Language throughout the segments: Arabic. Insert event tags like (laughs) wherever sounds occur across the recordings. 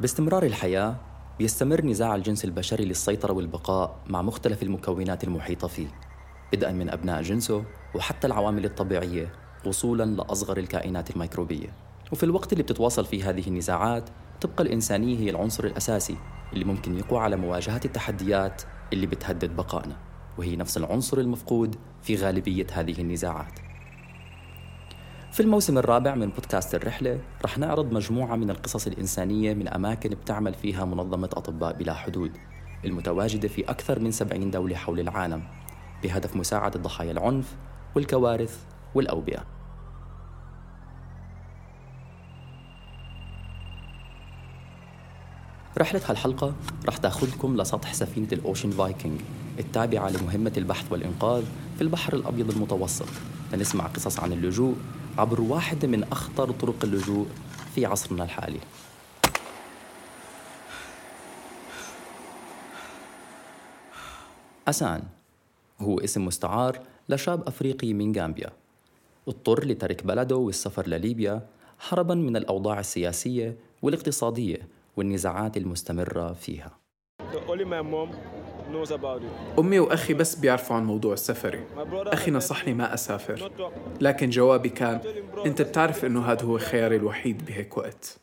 باستمرار الحياة بيستمر نزاع الجنس البشري للسيطرة والبقاء مع مختلف المكونات المحيطة فيه بدءا من أبناء جنسه وحتى العوامل الطبيعية وصولا لأصغر الكائنات الميكروبية. وفي الوقت اللي بتتواصل فيه هذه النزاعات تبقى الإنسانية هي العنصر الأساسي اللي ممكن يقوى على مواجهة التحديات اللي بتهدد بقائنا وهي نفس العنصر المفقود في غالبية هذه النزاعات. في الموسم الرابع من بودكاست الرحلة رح نعرض مجموعة من القصص الإنسانية من أماكن بتعمل فيها منظمة أطباء بلا حدود المتواجدة في أكثر من 70 دولة حول العالم بهدف مساعدة ضحايا العنف والكوارث والأوبئة. رحلة هالحلقة رح تاخذكم لسطح سفينة الأوشن فايكنج التابعة لمهمة البحث والإنقاذ في البحر الأبيض المتوسط. لنسمع قصص عن اللجوء عبر واحدة من أخطر طرق اللجوء في عصرنا الحالي. أسان هو اسم مستعار لشاب أفريقي من غامبيا. اضطر لترك بلده والسفر لليبيا هربا من الأوضاع السياسية والاقتصادية والنزاعات المستمرة فيها. أمي وأخي بس بيعرفوا عن موضوع سفري أخي نصحني ما أسافر. لكن جوابي كان أنت بتعرف أنه هذا هو خياري الوحيد بهيك وقت.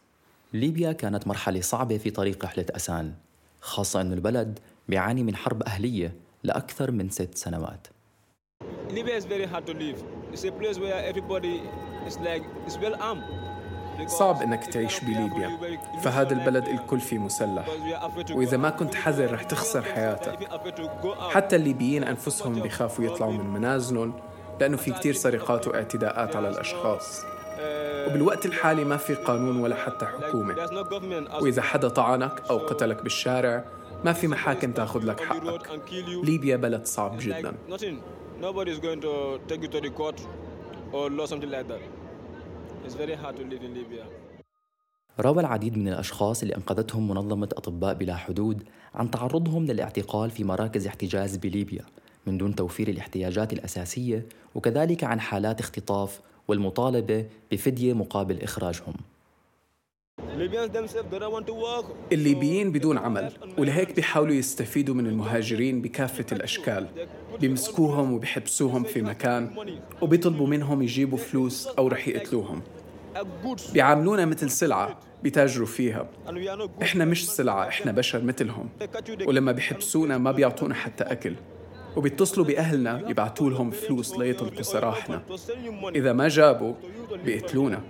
ليبيا كانت مرحلة صعبة في طريق رحلة أسان خاصة أنه البلد بيعاني من حرب أهلية لأكثر من ست سنوات. Libya is very hard to live. It's a place where everybody is like, it's well armed. صعب إنك تعيش بليبيا فهذا البلد الكل فيه مسلح وإذا ما كنت حذر رح تخسر حياتك. حتى الليبيين أنفسهم بيخافوا يطلعوا من منازلهم لأنه في كتير سرقات واعتداءات على الأشخاص. وبالوقت الحالي ما في قانون ولا حتى حكومة. وإذا حدا طعنك أو قتلك بالشارع ما في محاكم تاخذ لك حقك. ليبيا بلد صعب جدا. روى العديد من الأشخاص اللي أنقذتهم منظمة أطباء بلا حدود عن تعرضهم للاعتقال في مراكز احتجاز بليبيا من دون توفير الاحتياجات الأساسية وكذلك عن حالات اختطاف والمطالبة بفدية مقابل إخراجهم. الليبيين بدون عمل ولهيك بيحاولوا يستفيدوا من المهاجرين بكافة الأشكال. بيمسكوهم وبيحبسوهم في مكان وبيطلبوا منهم يجيبوا فلوس أو رح يقتلوهم. بيعاملونا مثل سلعة بيتاجروا فيها. إحنا مش سلعة إحنا بشر مثلهم. ولما بيحبسونا ما بيعطونا حتى أكل. وبيتصلوا بأهلنا يبعتوا لهم فلوس ليطلقوا سراحنا إذا ما جابوا بيقتلونا.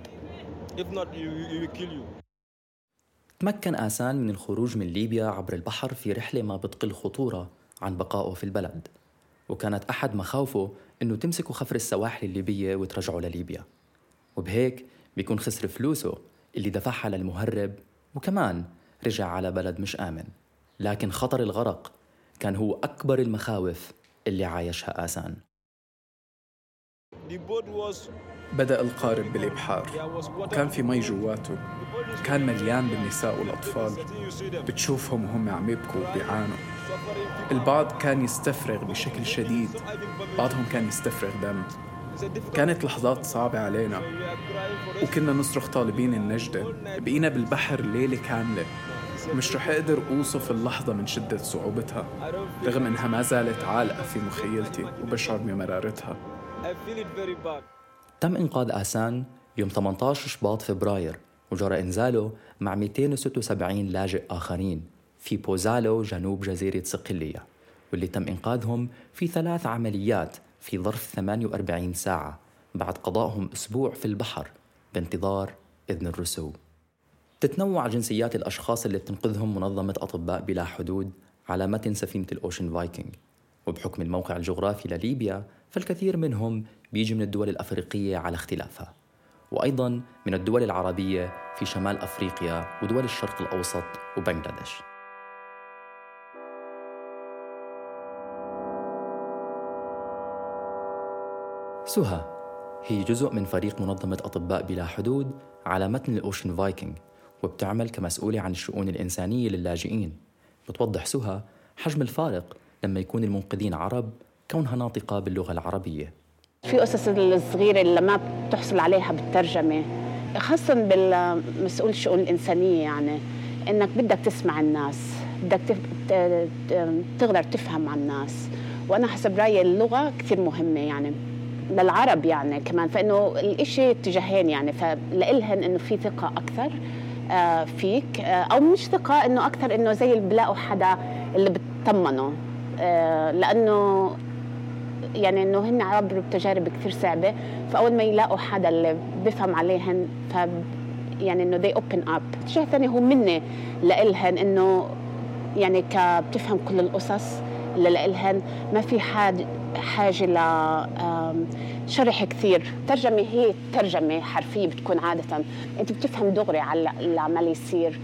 تمكن آسان من الخروج من ليبيا عبر البحر في رحلة ما بتقل خطورة عن بقائه في البلد. وكانت أحد مخاوفه إنه تمسكوا خفر السواحل الليبية وترجعوا لليبيا. وبهيك بيكون خسر فلوسه اللي دفعها للمهرب وكمان رجع على بلد مش آمن. لكن خطر الغرق كان هو أكبر المخاوف اللي عايشها آسان. بدأ القارب بالإبحار. وكان في مي جواته. كان مليان بالنساء والأطفال. بتشوفهم وهم عم يبكوا وبيعانوا. البعض كان يستفرغ بشكل شديد. بعضهم كان يستفرغ دم. كانت لحظات صعبة علينا وكنا نصرخ طالبين النجدة بقينا بالبحر ليلة كاملة. مش رح أقدر أوصف اللحظة من شدة صعوبتها رغم إنها ما زالت عالقة في مخيلتي وبشعر بمرارتها. تم إنقاذ آسان يوم 18 شباط فبراير وجرى إنزاله مع 276 لاجئ آخرين في بوزالو جنوب جزيرة صقلية واللي تم إنقاذهم في ثلاث عمليات في ظرف 48 ساعة بعد قضائهم أسبوع في البحر بانتظار إذن الرسو. تتنوع جنسيات الأشخاص اللي بتنقذهم منظمة أطباء بلا حدود على متن سفينة ال Ocean Viking. وبحكم الموقع الجغرافي لليبيا فالكثير منهم بيجي من الدول الأفريقية على اختلافها. وأيضا من الدول العربية في شمال أفريقيا ودول الشرق الأوسط وبنغلاديش. سهى هي جزء من فريق منظمة أطباء بلا حدود على متن الأوشن فايكنج وبتعمل كمسؤولة عن الشؤون الإنسانية للاجئين. بتوضح سهى حجم الفارق لما يكون المنقذين عرب كونها ناطقة باللغة العربية. في قصص الصغيرة اللي ما بتحصل عليها بالترجمة خاصة بالمسؤول الشؤون الإنسانية يعني إنك بدك تسمع الناس بدك تقدر تفهم عن الناس. وأنا حسب رأيي اللغة كثير مهمة يعني. للعرب يعني كمان فإنه الإشي اتجاهين يعني فلإلهن إنه في ثقة أكثر آه، فيك آه، أو مش ثقة إنه أكثر إنه زي اللي بلاقوا حدا اللي بتطمنه آه، لأنه يعني إنه هن عبروا بتجارب كثير صعبة فأول ما يلاقوا حدا اللي بفهم عليهن ف يعني إنه they open up. الشيء الثاني هو مني لإلهن إنه يعني كبتفهم كل القصص اللي لإلهن ما في حاجة حاجة ل شرح كثير. ترجمة هي ترجمة حرفية بتكون عادة. أنت بتفهم دغري على اللي عمال يصير.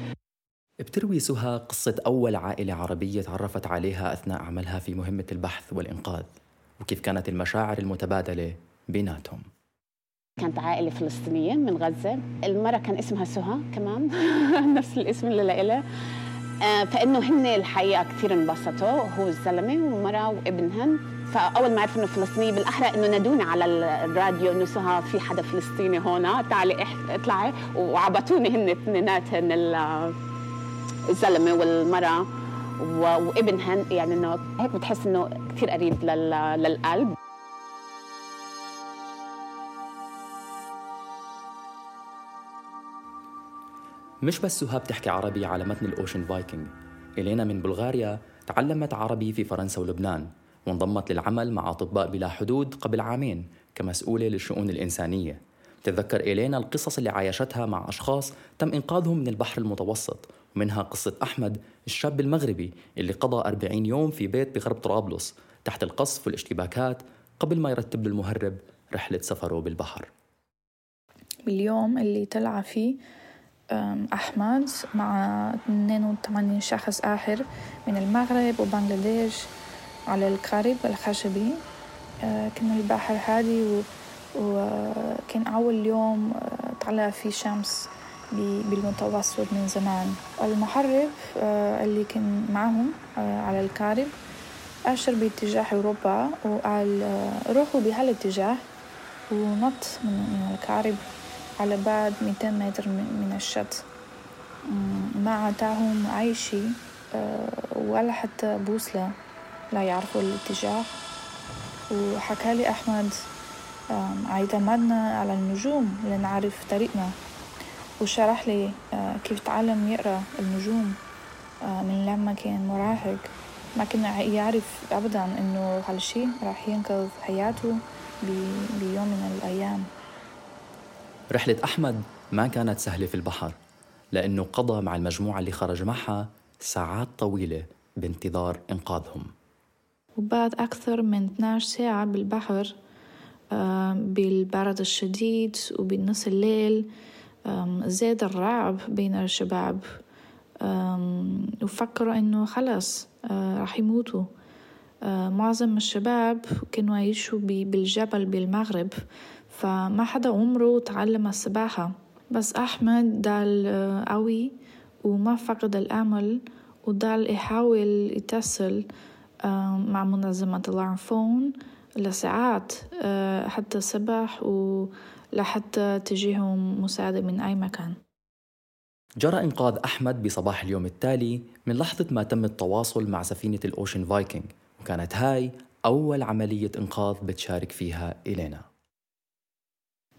بتروي سهى قصة أول عائلة عربية تعرفت عليها أثناء عملها في مهمة البحث والإنقاذ. وكيف كانت المشاعر المتبادلة بيناتهم. كانت عائلة فلسطينية من غزة. المرة كان اسمها سهى كمان (laughs) نفس الاسم اللي آه، فإنه هن الحقيقة كثير انبسطوا. هو الزلمه والمراه وابنهن فأول ما عرفوا إنه فلسطينيه بالأحرى إنه نادوني على الراديو إنه سهى في حدا فلسطيني هون. تعالي اطلعي. وعبطوني هن اثنيناتهن الزلمة والمرأة وابنهن يعني إنه هيك بتحس إنه كثير قريب للقلب. مش بس سهى بتحكي عربي على متن الأوشن فايكنج. إلينا من بلغاريا تعلمت عربي في فرنسا ولبنان وانضمت للعمل مع أطباء بلا حدود قبل عامين كمسؤولة للشؤون الإنسانية. تتذكر إلينا القصص اللي عايشتها مع أشخاص تم إنقاذهم من البحر المتوسط ومنها قصة أحمد الشاب المغربي اللي قضى 40 يوم في بيت بغرب طرابلس تحت القصف والاشتباكات قبل ما يرتب له المهرب رحلة سفره بالبحر. باليوم اللي طلع فيه أحمد مع 82 شخص آخر من المغرب وبنغلاديش على القارب الخشبي. أه، كان البحر هادي وكان أول يوم أه، طلع فيه شمس بالمتوسط من زمان. المحرب أه، اللي كان معهم على القارب أشر باتجاه أوروبا وقال روحوا بهالاتجاه ونط من القارب على بعد 200 متر من الشط. ما عتاهم أي شيء آه، ولا حتى بوصلة لا يعرفوا الاتجاه. وحكى لي أحمد اعتمدنا على النجوم لنعرف طريقنا. وشرح لي آه، كيف تعلم يقرأ النجوم آه، من لما كان مراهق. ما كنا يعرف أبدا إنه هالشي راح ينقذ حياته رحلة أحمد ما كانت سهلة في البحر لأنه قضى مع المجموعة اللي خرج معها ساعات طويلة بانتظار إنقاذهم. وبعد أكثر من 12 ساعة بالبحر بالبرد الشديد وبالنص الليل زاد الرعب بين الشباب. وفكروا إنه خلص راح يموتوا. معظم الشباب كانوا يعيشوا بالجبل بالمغرب. فما حدا عمره تعلم السباحة. بس أحمد ضل قوي وما فقد الأمل وضل يحاول يتصل مع منظمة Alarm Phone لساعات آه، حتى الصبح ولحتى تجيهم مساعدة من أي مكان. جرى إنقاذ أحمد بصباح اليوم التالي من لحظة ما تم التواصل مع سفينة ال Ocean Viking وكانت هاي أول عملية إنقاذ بتشارك فيها إلينا.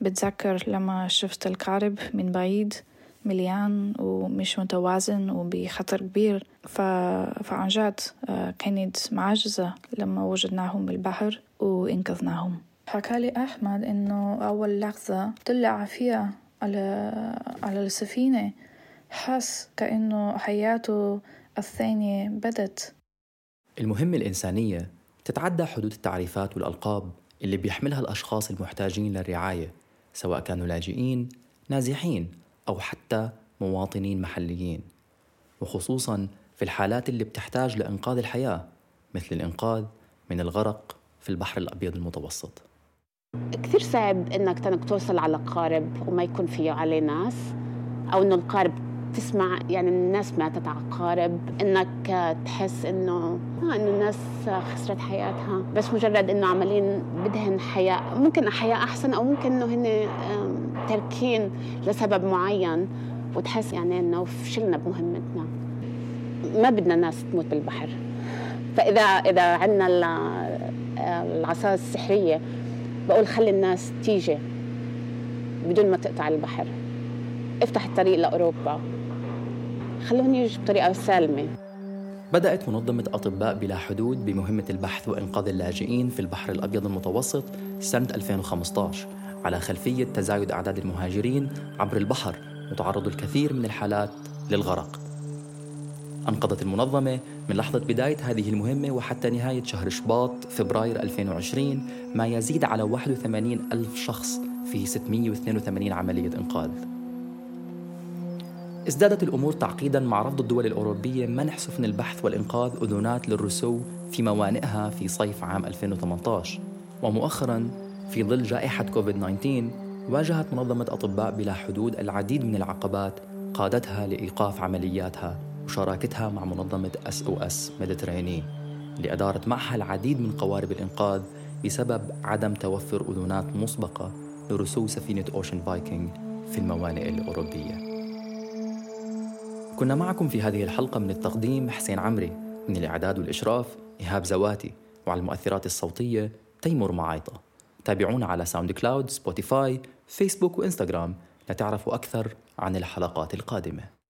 بتذكر لما شفت القارب من بعيد مليان ومش متوازن وبخطر كبير. ف... فعن جد آه، كانت معجزة لما وجدناهم بالبحر وإنقذناهم. حكالي أحمد إنه أول لحظة طلع فيها على على السفينة حس كأنه حياته الثانية بدت. المهمة الإنسانية تتعدى حدود التعريفات والألقاب اللي بيحملها الأشخاص المحتاجين للرعاية. سواء كانوا لاجئين نازحين أو حتى مواطنين محليين. وخصوصا في الحالات اللي بتحتاج لإنقاذ الحياة مثل الإنقاذ من الغرق في البحر الأبيض المتوسط. كثير صعب إنك توصل على قارب وما يكون فيه عليه ناس أو إنه القارب تسمع يعني الناس ماتت على قارب إنك تحس إنه آه إنه الناس خسرت حياتها. بس مجرد إنه عمالين بدهن حياة ممكن حياة أحسن أو ممكن إنه هن تركين لسبب معين. وتحس يعني إنه فشلنا بمهمتنا. ما بدنا ناس تموت بالبحر. فإذا إذا عندنا العصا السحرية بقول خلي الناس تيجي بدون ما تقطع البحر. افتح الطريق لأوروبا. خلوهم يجوا بطريقة سالمة. بدأت منظمة أطباء بلا حدود بمهمة البحث وإنقاذ اللاجئين في البحر الأبيض المتوسط سنة 2015 على خلفية تزايد أعداد المهاجرين عبر البحر وتعرض الكثير من الحالات للغرق. أنقذت المنظمة من لحظة بداية هذه المهمة وحتى نهاية شهر شباط فبراير 2020 ما يزيد على 81 ألف شخص في 682 عملية إنقاذ. ازدادت الأمور تعقيدا مع رفض الدول الأوروبية منح سفن البحث والإنقاذ أذونات للرسو في موانئها في صيف عام 2018 ومؤخرا في ظل جائحة كوفيد-19 واجهت منظمة أطباء بلا حدود العديد من العقبات قادتها لإيقاف عملياتها وشراكتها مع منظمة SOS Mediterranee اللي أدارت معها العديد من قوارب الإنقاذ بسبب عدم توفر أذونات مسبقة لرسو سفينة Ocean Viking في الموانئ الأوروبية. كنا معكم في هذه الحلقة من التقديم حسين عمري من الإعداد والإشراف إيهاب زواتي وعلى المؤثرات الصوتية تيمور معايطة. تابعونا على SoundCloud Spotify Facebook و Instagram لتعرفوا أكثر عن الحلقات القادمة.